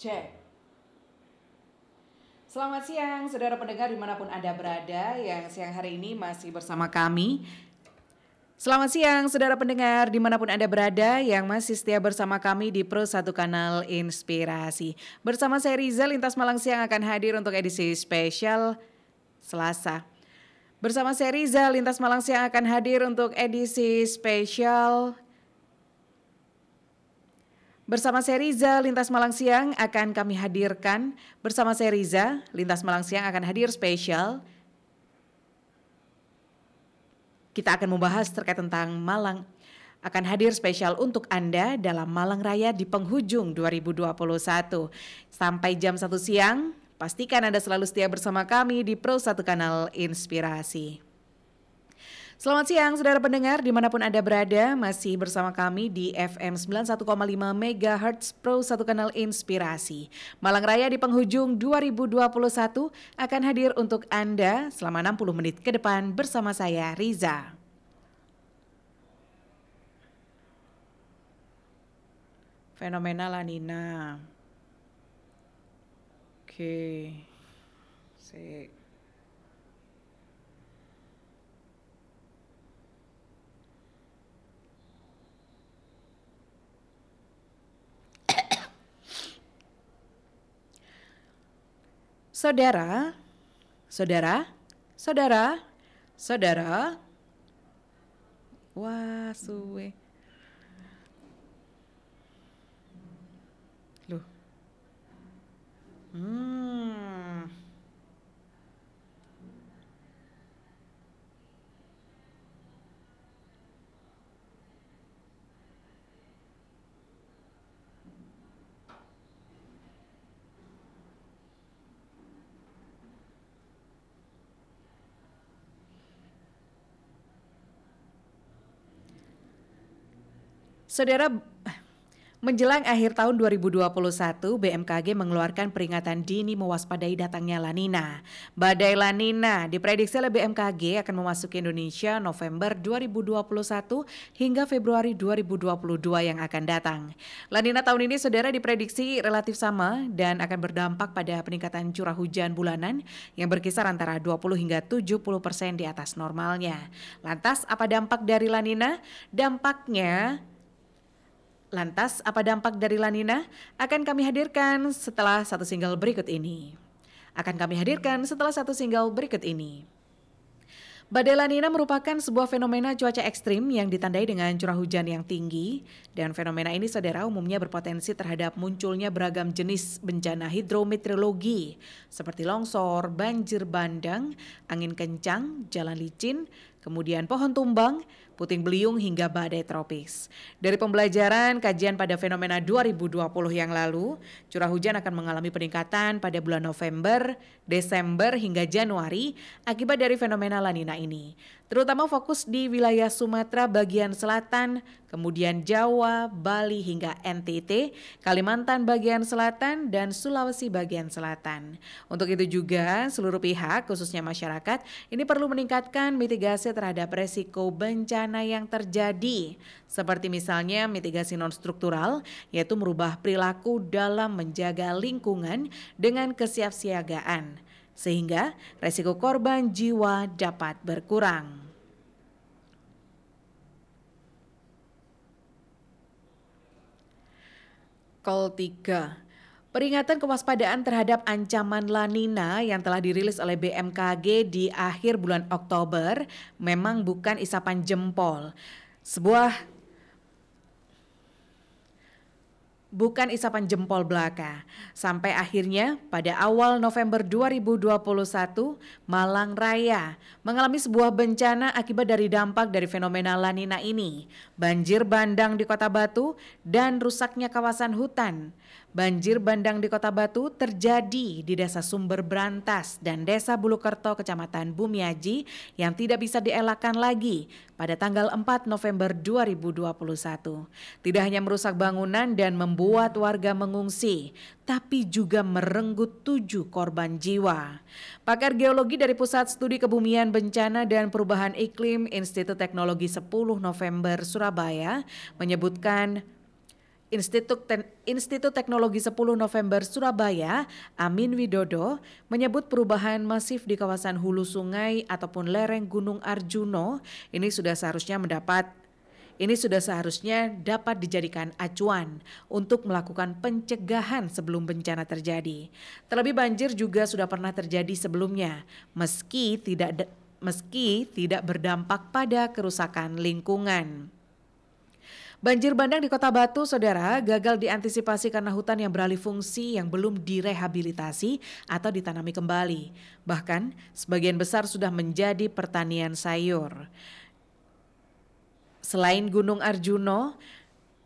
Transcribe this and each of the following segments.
Cek. Selamat siang, saudara pendengar di mana pun Anda berada yang siang hari ini masih bersama kami. Selamat siang, saudara pendengar di mana pun Anda berada yang masih setia bersama kami di Pro Satu Kanal Inspirasi. Bersama saya Riza, Lintas Malang Siang akan hadir untuk edisi spesial Selasa. Bersama saya Riza, Lintas Malang Siang akan hadir untuk edisi spesial Bersama saya Riza, Lintas Malang Siang akan kami hadirkan. Bersama saya Riza, Lintas Malang Siang akan hadir spesial. Kita akan membahas terkait tentang Malang. Akan hadir spesial untuk Anda dalam Malang Raya di penghujung 2021. Sampai jam 1 siang, pastikan Anda selalu setia bersama kami di Pro 1 Kanal Inspirasi. Selamat siang saudara pendengar di mana pun Anda berada masih bersama kami di FM 91,5 MHz Pro 1 Kanal Inspirasi. Malang Raya di penghujung 2021 akan hadir untuk Anda selama 60 menit ke depan bersama saya Riza. Fenomena lanina. Oke. Okay. Saudara, saudara, saudara, saudara. Wah, suwe. Loh. Hmm. Saudara, menjelang akhir tahun 2021, BMKG mengeluarkan peringatan dini mewaspadai datangnya La Nina. Badai La Nina diprediksi oleh BMKG akan memasuki Indonesia November 2021 hingga Februari 2022 yang akan datang. La Nina tahun ini saudara diprediksi relatif sama dan akan berdampak pada peningkatan curah hujan bulanan yang berkisar antara 20 hingga 70 persen di atas normalnya. Lantas apa dampak dari La Nina? Dampaknya Lantas, apa dampak dari Lanina? Akan kami hadirkan setelah satu single berikut ini. Akan kami hadirkan setelah satu single berikut ini. Badai Lanina merupakan sebuah fenomena cuaca ekstrim yang ditandai dengan curah hujan yang tinggi dan fenomena ini saudara umumnya berpotensi terhadap munculnya beragam jenis bencana hidrometeorologi seperti longsor, banjir bandang, angin kencang, jalan licin, kemudian pohon tumbang, puting beliung hingga badai tropis. Dari pembelajaran kajian pada fenomena 2020 yang lalu, curah hujan akan mengalami peningkatan pada bulan November, Desember hingga Januari akibat dari fenomena lanina ini terutama fokus di wilayah Sumatera bagian selatan, kemudian Jawa, Bali hingga NTT, Kalimantan bagian selatan, dan Sulawesi bagian selatan. Untuk itu juga seluruh pihak, khususnya masyarakat, ini perlu meningkatkan mitigasi terhadap resiko bencana yang terjadi, seperti misalnya mitigasi non-struktural, yaitu merubah perilaku dalam menjaga lingkungan dengan kesiapsiagaan sehingga resiko korban jiwa dapat berkurang. Kol 3 Peringatan kewaspadaan terhadap ancaman La Nina yang telah dirilis oleh BMKG di akhir bulan Oktober memang bukan isapan jempol. Sebuah bukan isapan jempol belaka. Sampai akhirnya pada awal November 2021, Malang Raya mengalami sebuah bencana akibat dari dampak dari fenomena lanina ini. Banjir bandang di Kota Batu dan rusaknya kawasan hutan. Banjir bandang di Kota Batu terjadi di Desa Sumber Berantas dan Desa Bulukerto, Kecamatan Bumiaji yang tidak bisa dielakkan lagi pada tanggal 4 November 2021. Tidak hanya merusak bangunan dan membuat warga mengungsi, tapi juga merenggut tujuh korban jiwa. Pakar geologi dari Pusat Studi Kebumian Bencana dan Perubahan Iklim Institut Teknologi 10 November Surabaya menyebutkan Institut, Ten Institut Teknologi 10 November Surabaya, Amin Widodo, menyebut perubahan masif di kawasan hulu sungai ataupun lereng Gunung Arjuno ini sudah seharusnya mendapat ini sudah seharusnya dapat dijadikan acuan untuk melakukan pencegahan sebelum bencana terjadi. Terlebih banjir juga sudah pernah terjadi sebelumnya, meski tidak meski tidak berdampak pada kerusakan lingkungan. Banjir bandang di Kota Batu, saudara, gagal diantisipasi karena hutan yang beralih fungsi yang belum direhabilitasi atau ditanami kembali. Bahkan, sebagian besar sudah menjadi pertanian sayur. Selain Gunung Arjuno,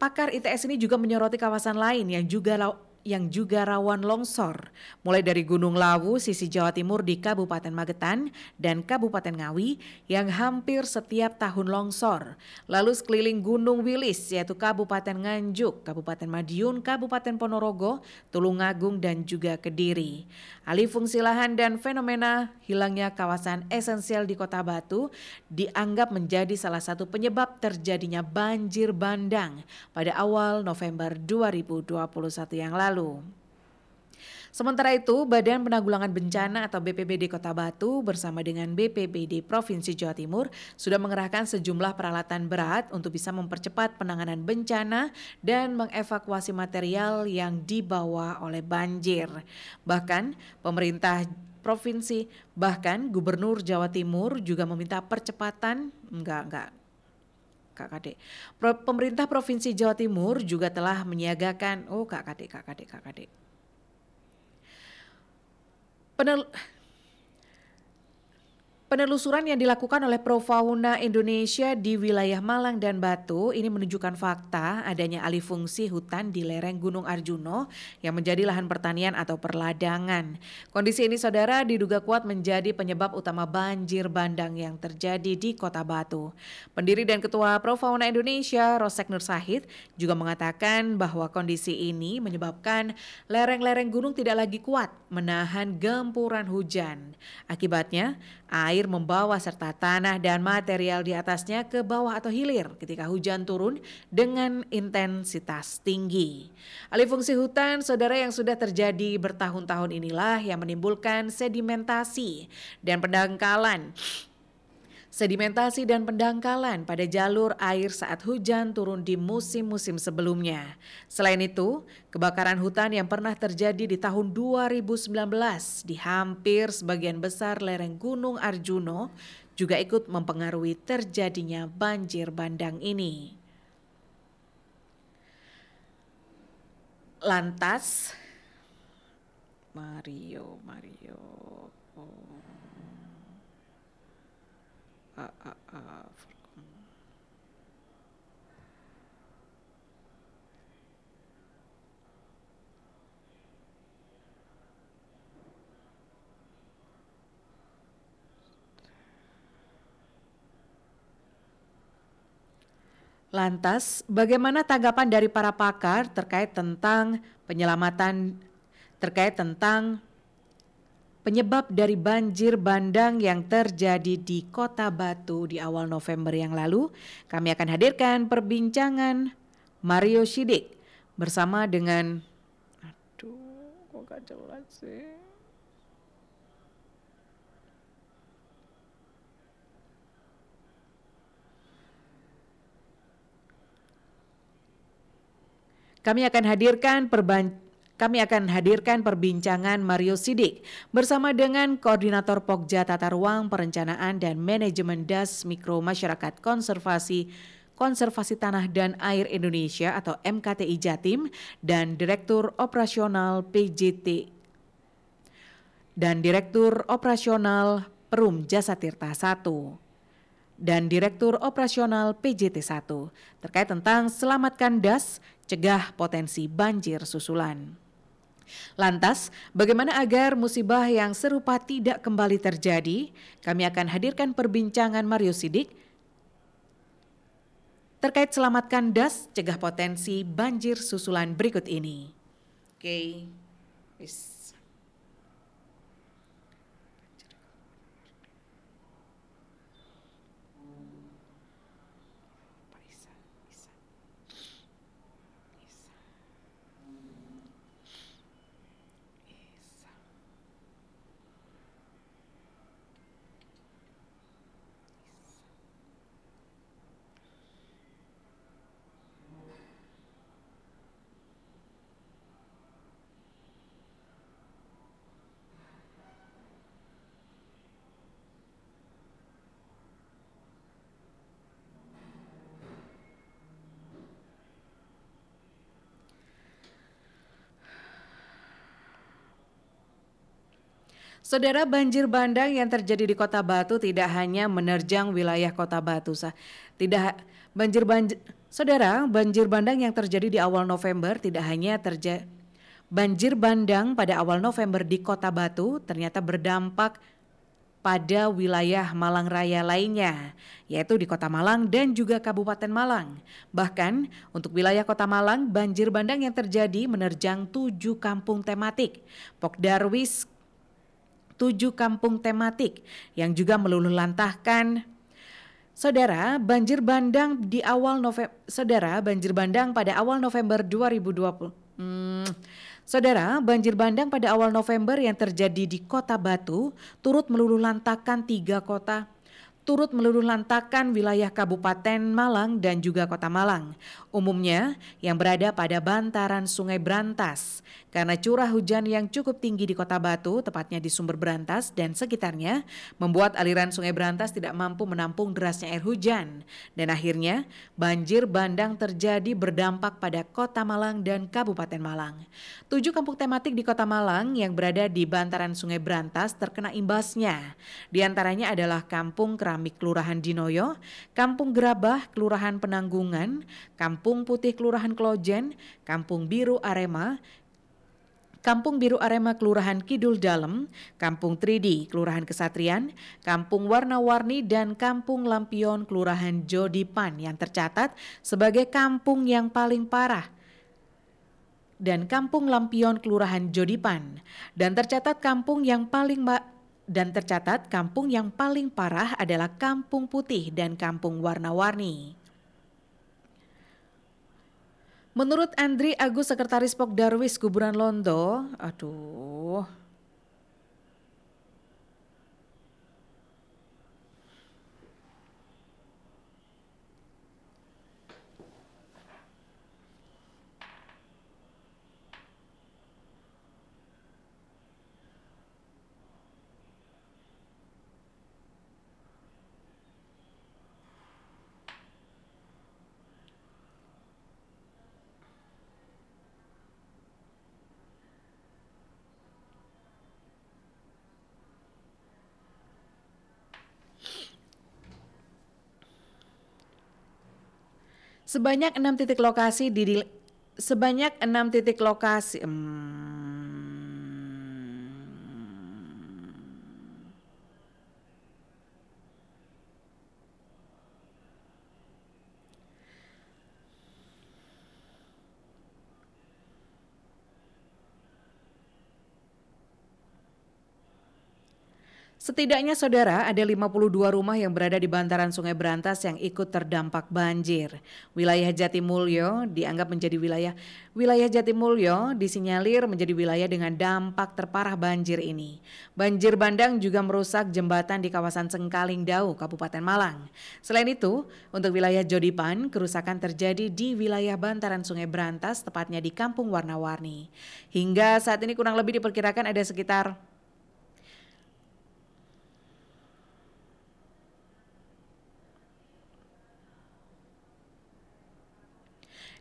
pakar ITS ini juga menyoroti kawasan lain yang juga yang juga rawan longsor, mulai dari Gunung Lawu sisi Jawa Timur di Kabupaten Magetan dan Kabupaten Ngawi yang hampir setiap tahun longsor. Lalu sekeliling Gunung Wilis yaitu Kabupaten Nganjuk, Kabupaten Madiun, Kabupaten Ponorogo, Tulungagung dan juga Kediri. Alih fungsi lahan dan fenomena hilangnya kawasan esensial di Kota Batu dianggap menjadi salah satu penyebab terjadinya banjir bandang pada awal November 2021 yang lalu lalu. Sementara itu, Badan Penanggulangan Bencana atau BPBD Kota Batu bersama dengan BPBD Provinsi Jawa Timur sudah mengerahkan sejumlah peralatan berat untuk bisa mempercepat penanganan bencana dan mengevakuasi material yang dibawa oleh banjir. Bahkan, pemerintah provinsi bahkan Gubernur Jawa Timur juga meminta percepatan enggak enggak Kak Kade. Pro, pemerintah Provinsi Jawa Timur juga telah menyiagakan, oh Kak Kade, Kak Kade, Kak Kade. Penel, Penelusuran yang dilakukan oleh Profauna Indonesia di wilayah Malang dan Batu ini menunjukkan fakta adanya alih fungsi hutan di lereng Gunung Arjuno yang menjadi lahan pertanian atau perladangan. Kondisi ini saudara diduga kuat menjadi penyebab utama banjir bandang yang terjadi di Kota Batu. Pendiri dan Ketua Profauna Indonesia Rosek Nur Sahid juga mengatakan bahwa kondisi ini menyebabkan lereng-lereng gunung tidak lagi kuat menahan gempuran hujan. Akibatnya, air membawa serta tanah dan material di atasnya ke bawah atau hilir ketika hujan turun dengan intensitas tinggi. Alih fungsi hutan, saudara yang sudah terjadi bertahun-tahun inilah yang menimbulkan sedimentasi dan pendangkalan sedimentasi dan pendangkalan pada jalur air saat hujan turun di musim-musim sebelumnya. Selain itu, kebakaran hutan yang pernah terjadi di tahun 2019 di hampir sebagian besar lereng Gunung Arjuno juga ikut mempengaruhi terjadinya banjir bandang ini. Lantas, Mario, Mario, oh. Lantas, bagaimana tanggapan dari para pakar terkait tentang penyelamatan terkait tentang penyebab dari banjir bandang yang terjadi di Kota Batu di awal November yang lalu, kami akan hadirkan perbincangan Mario Sidik bersama dengan aduh kok gak jelas sih? Kami akan hadirkan perban kami akan hadirkan perbincangan Mario Sidik bersama dengan Koordinator Pokja Tata Ruang Perencanaan dan Manajemen Das Mikro Masyarakat Konservasi Konservasi Tanah dan Air Indonesia atau MKTI Jatim dan Direktur Operasional PJT dan Direktur Operasional Perum Jasa Tirta 1 dan Direktur Operasional PJT 1 terkait tentang selamatkan das, cegah potensi banjir susulan. Lantas, bagaimana agar musibah yang serupa tidak kembali terjadi? Kami akan hadirkan perbincangan Mario Sidik terkait selamatkan das cegah potensi banjir susulan berikut ini. Oke. Okay. Saudara banjir bandang yang terjadi di Kota Batu tidak hanya menerjang wilayah Kota Batu, tidak banjir banjir Saudara, banjir bandang yang terjadi di awal November tidak hanya terjadi banjir bandang pada awal November di Kota Batu ternyata berdampak pada wilayah Malang Raya lainnya, yaitu di Kota Malang dan juga Kabupaten Malang. Bahkan untuk wilayah Kota Malang, banjir bandang yang terjadi menerjang tujuh kampung tematik. Pokdarwis tujuh kampung tematik yang juga meluluh lantahkan Saudara, banjir bandang di awal November Saudara, banjir bandang pada awal November 2020. Hmm, Saudara, banjir bandang pada awal November yang terjadi di Kota Batu turut meluluh lantakan tiga kota turut meluluh lantakan wilayah Kabupaten Malang dan juga Kota Malang, umumnya yang berada pada bantaran Sungai Brantas. Karena curah hujan yang cukup tinggi di Kota Batu, tepatnya di Sumber Brantas dan sekitarnya, membuat aliran Sungai Brantas tidak mampu menampung derasnya air hujan. Dan akhirnya, banjir bandang terjadi berdampak pada Kota Malang dan Kabupaten Malang. Tujuh kampung tematik di Kota Malang yang berada di bantaran Sungai Brantas terkena imbasnya. Di antaranya adalah Kampung Keram Keramik Kelurahan Dinoyo, Kampung Gerabah Kelurahan Penanggungan, Kampung Putih Kelurahan Klojen, Kampung Biru Arema, Kampung Biru Arema Kelurahan Kidul Dalem, Kampung Tridi Kelurahan Kesatrian, Kampung Warna-Warni dan Kampung Lampion Kelurahan Jodipan yang tercatat sebagai kampung yang paling parah dan Kampung Lampion Kelurahan Jodipan. Dan tercatat kampung yang paling dan tercatat kampung yang paling parah adalah Kampung Putih dan Kampung Warna-Warni. Menurut Andri Agus Sekretaris Pok Darwis Londo, aduh, Sebanyak enam titik lokasi di sebanyak enam titik lokasi. Hmm, Setidaknya saudara ada 52 rumah yang berada di bantaran Sungai Berantas yang ikut terdampak banjir. Wilayah Jatimulyo dianggap menjadi wilayah wilayah Jatimulyo disinyalir menjadi wilayah dengan dampak terparah banjir ini. Banjir bandang juga merusak jembatan di kawasan Sengkaling Dau, Kabupaten Malang. Selain itu, untuk wilayah Jodipan, kerusakan terjadi di wilayah bantaran Sungai Berantas, tepatnya di Kampung Warna-Warni. Hingga saat ini kurang lebih diperkirakan ada sekitar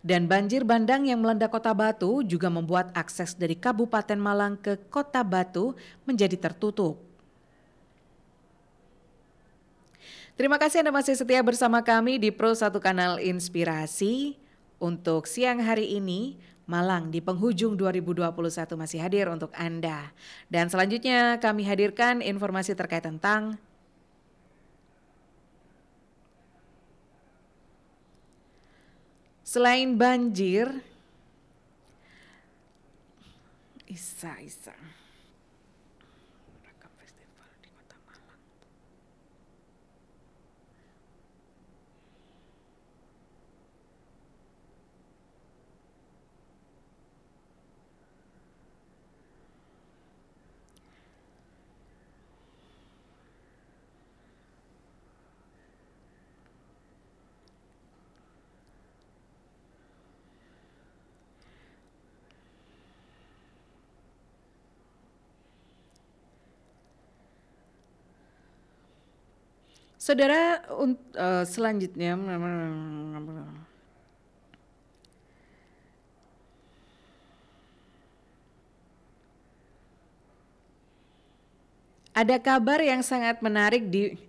Dan banjir bandang yang melanda kota Batu juga membuat akses dari Kabupaten Malang ke kota Batu menjadi tertutup. Terima kasih Anda masih setia bersama kami di Pro 1 Kanal Inspirasi. Untuk siang hari ini, Malang di penghujung 2021 masih hadir untuk Anda. Dan selanjutnya kami hadirkan informasi terkait tentang Selain banjir, Isa, Isa. Saudara uh, selanjutnya Ada kabar yang sangat menarik di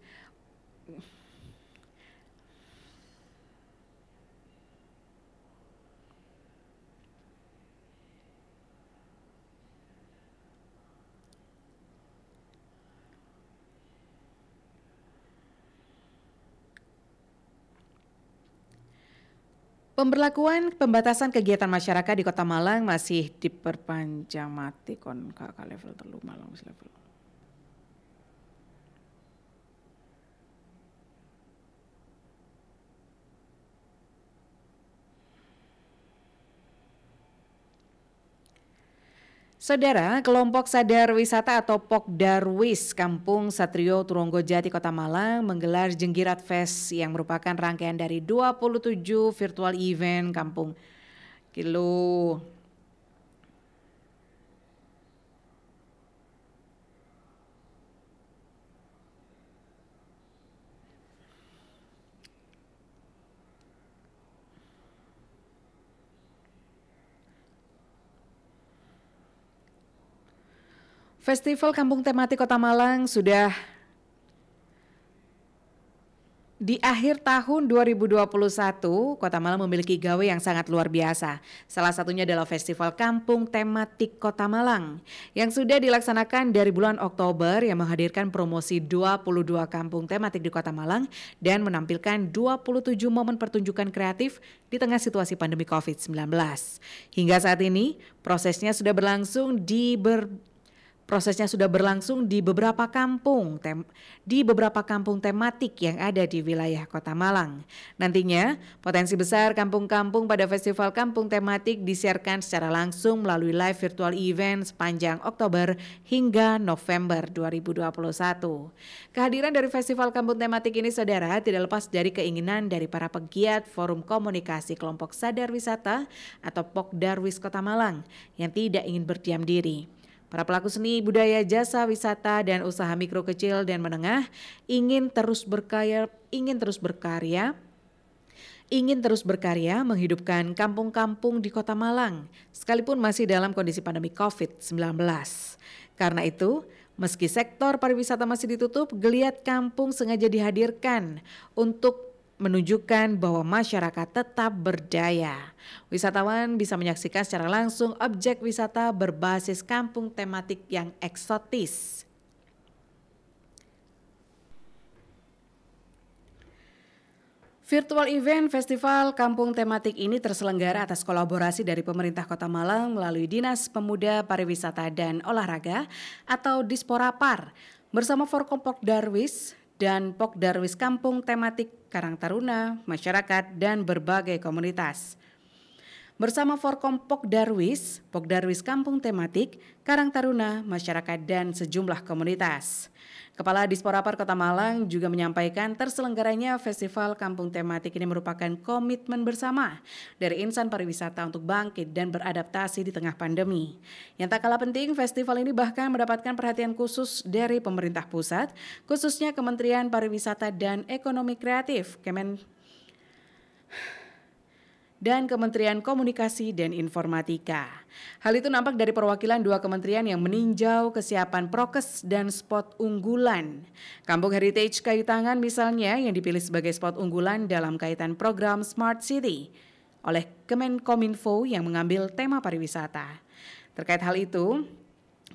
Pemberlakuan pembatasan kegiatan masyarakat di Kota Malang masih diperpanjang mati kon level terlalu Malang level. Saudara, kelompok sadar wisata atau Pokdarwis Kampung Satrio Turonggo Jati Kota Malang menggelar Jenggirat Fest yang merupakan rangkaian dari 27 virtual event Kampung. Kilo Festival Kampung Tematik Kota Malang sudah di akhir tahun 2021, Kota Malang memiliki gawe yang sangat luar biasa. Salah satunya adalah Festival Kampung Tematik Kota Malang yang sudah dilaksanakan dari bulan Oktober yang menghadirkan promosi 22 kampung tematik di Kota Malang dan menampilkan 27 momen pertunjukan kreatif di tengah situasi pandemi COVID-19. Hingga saat ini, prosesnya sudah berlangsung di ber Prosesnya sudah berlangsung di beberapa kampung tem di beberapa kampung tematik yang ada di wilayah Kota Malang. Nantinya, potensi besar kampung-kampung pada Festival Kampung Tematik disiarkan secara langsung melalui live virtual event sepanjang Oktober hingga November 2021. Kehadiran dari Festival Kampung Tematik ini saudara tidak lepas dari keinginan dari para pegiat Forum Komunikasi Kelompok Sadar Wisata atau Pokdarwis Kota Malang yang tidak ingin berdiam diri. Para pelaku seni, budaya, jasa, wisata, dan usaha mikro kecil dan menengah ingin terus berkarya, ingin terus berkarya, ingin terus berkarya menghidupkan kampung-kampung di Kota Malang, sekalipun masih dalam kondisi pandemi COVID-19. Karena itu, meski sektor pariwisata masih ditutup, geliat kampung sengaja dihadirkan untuk menunjukkan bahwa masyarakat tetap berdaya. Wisatawan bisa menyaksikan secara langsung objek wisata berbasis kampung tematik yang eksotis. Virtual event festival kampung tematik ini terselenggara atas kolaborasi dari pemerintah Kota Malang melalui Dinas Pemuda Pariwisata dan Olahraga atau Disporapar bersama Forkompok Darwis, dan Pok Darwis Kampung tematik Karang Taruna, masyarakat, dan berbagai komunitas. Bersama Forkom Pok Darwis, Pok Darwis Kampung Tematik, Karang Taruna, masyarakat, dan sejumlah komunitas. Kepala Disporapar Kota Malang juga menyampaikan terselenggaranya Festival Kampung Tematik ini merupakan komitmen bersama dari insan pariwisata untuk bangkit dan beradaptasi di tengah pandemi. Yang tak kalah penting, festival ini bahkan mendapatkan perhatian khusus dari pemerintah pusat, khususnya Kementerian Pariwisata dan Ekonomi Kreatif, Kemen dan Kementerian Komunikasi dan Informatika. Hal itu nampak dari perwakilan dua kementerian yang meninjau kesiapan prokes dan spot unggulan. Kampung Heritage Kayu Tangan misalnya yang dipilih sebagai spot unggulan dalam kaitan program Smart City oleh Kemenkominfo yang mengambil tema pariwisata. Terkait hal itu,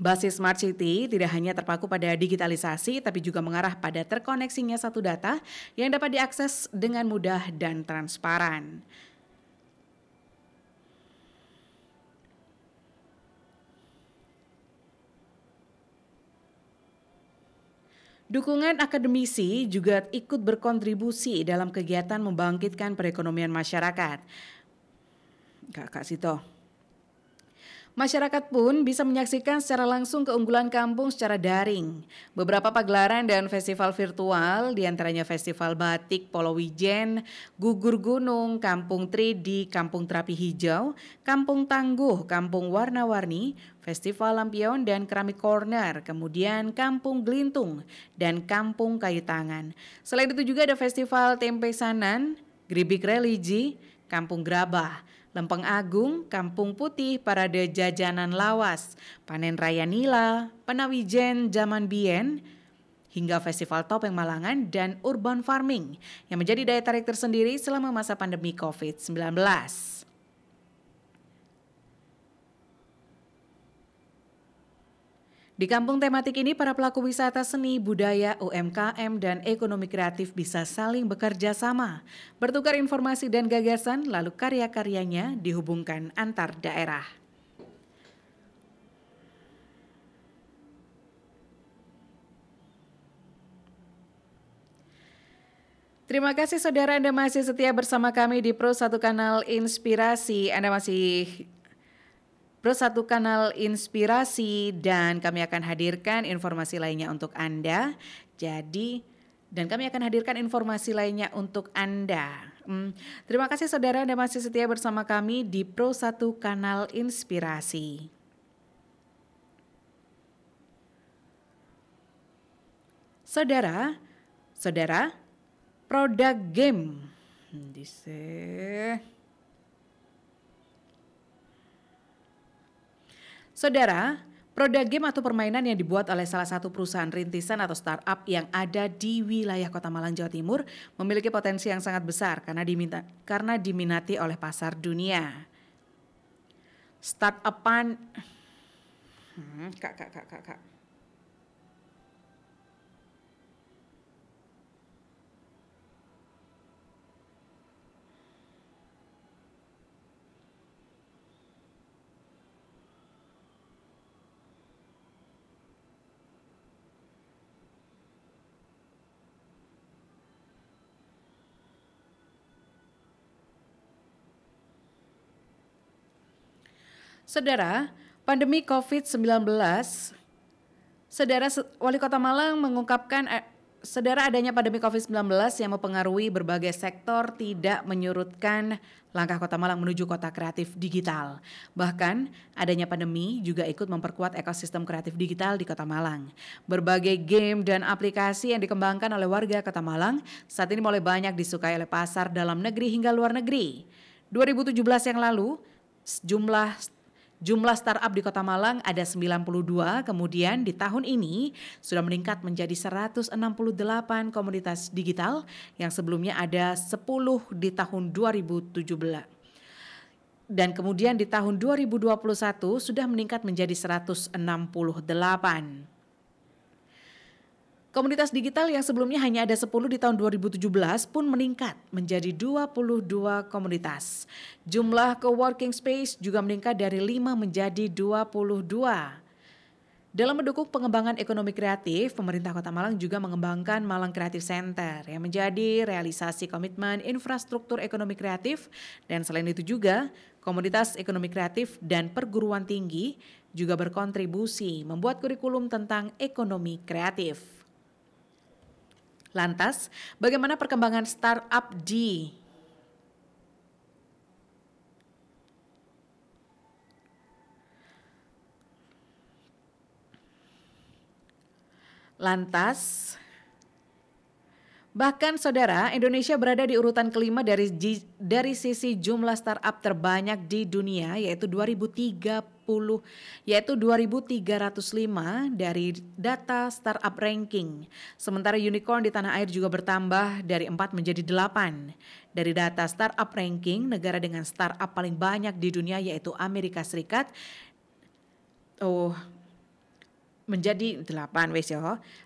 Basis Smart City tidak hanya terpaku pada digitalisasi, tapi juga mengarah pada terkoneksinya satu data yang dapat diakses dengan mudah dan transparan. Dukungan akademisi juga ikut berkontribusi dalam kegiatan membangkitkan perekonomian masyarakat. Kak Sito. Masyarakat pun bisa menyaksikan secara langsung keunggulan kampung secara daring. Beberapa pagelaran dan festival virtual, di antaranya Festival Batik Polowijen, Gugur Gunung, Kampung 3D, Kampung Terapi Hijau, Kampung Tangguh, Kampung Warna-Warni, Festival Lampion dan Keramik Corner, kemudian Kampung Gelintung, dan Kampung Kayu Tangan. Selain itu juga ada Festival Tempe Sanan, Gribik Religi, Kampung Grabah, Lempeng Agung, Kampung Putih, Parade Jajanan Lawas, Panen Raya Nila, Penawijen Zaman Bien, hingga Festival Topeng Malangan dan Urban Farming yang menjadi daya tarik tersendiri selama masa pandemi COVID-19. Di kampung tematik ini, para pelaku wisata seni, budaya, UMKM, dan ekonomi kreatif bisa saling bekerja sama, bertukar informasi dan gagasan, lalu karya-karyanya dihubungkan antar daerah. Terima kasih saudara Anda masih setia bersama kami di Pro Satu Kanal Inspirasi. Anda masih Pro satu kanal inspirasi dan kami akan hadirkan informasi lainnya untuk Anda. Jadi dan kami akan hadirkan informasi lainnya untuk Anda. Hmm, terima kasih saudara Anda masih setia bersama kami di Pro satu kanal inspirasi. Saudara, saudara, produk game. Hmm, Saudara, produk game atau permainan yang dibuat oleh salah satu perusahaan rintisan atau startup yang ada di wilayah Kota Malang, Jawa Timur memiliki potensi yang sangat besar karena diminta, karena diminati oleh pasar dunia. Startupan hmm, kak kak kak kak kak Saudara, pandemi COVID-19, Saudara Wali Kota Malang mengungkapkan eh, Saudara adanya pandemi COVID-19 yang mempengaruhi berbagai sektor tidak menyurutkan langkah Kota Malang menuju kota kreatif digital. Bahkan adanya pandemi juga ikut memperkuat ekosistem kreatif digital di Kota Malang. Berbagai game dan aplikasi yang dikembangkan oleh warga Kota Malang saat ini mulai banyak disukai oleh pasar dalam negeri hingga luar negeri. 2017 yang lalu, jumlah Jumlah startup di Kota Malang ada 92, kemudian di tahun ini sudah meningkat menjadi 168 komunitas digital yang sebelumnya ada 10 di tahun 2017. Dan kemudian di tahun 2021 sudah meningkat menjadi 168. Komunitas digital yang sebelumnya hanya ada 10 di tahun 2017 pun meningkat menjadi 22 komunitas. Jumlah co-working space juga meningkat dari 5 menjadi 22. Dalam mendukung pengembangan ekonomi kreatif, pemerintah Kota Malang juga mengembangkan Malang Creative Center yang menjadi realisasi komitmen infrastruktur ekonomi kreatif dan selain itu juga komunitas ekonomi kreatif dan perguruan tinggi juga berkontribusi membuat kurikulum tentang ekonomi kreatif. Lantas, bagaimana perkembangan startup di Lantas, Bahkan saudara, Indonesia berada di urutan kelima dari dari sisi jumlah startup terbanyak di dunia yaitu 2030 yaitu 2305 dari data startup ranking. Sementara unicorn di tanah air juga bertambah dari 4 menjadi 8. Dari data startup ranking, negara dengan startup paling banyak di dunia yaitu Amerika Serikat. Oh, menjadi delapan wes yo.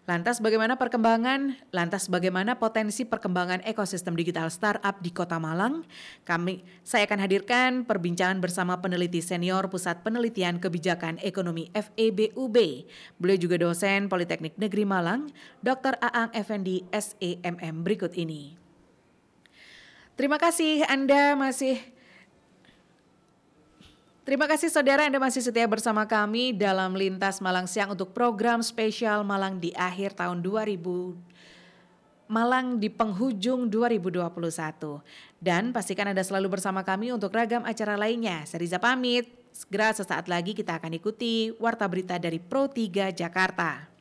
Lantas bagaimana perkembangan, lantas bagaimana potensi perkembangan ekosistem digital startup di Kota Malang? Kami saya akan hadirkan perbincangan bersama peneliti senior Pusat Penelitian Kebijakan Ekonomi FEBUB. Beliau juga dosen Politeknik Negeri Malang, Dr. Aang Effendi SEMM berikut ini. Terima kasih Anda masih Terima kasih saudara Anda masih setia bersama kami dalam Lintas Malang Siang untuk program spesial Malang di akhir tahun 2000 Malang di penghujung 2021. Dan pastikan Anda selalu bersama kami untuk ragam acara lainnya. Seriza pamit, segera sesaat lagi kita akan ikuti Warta Berita dari Pro 3 Jakarta.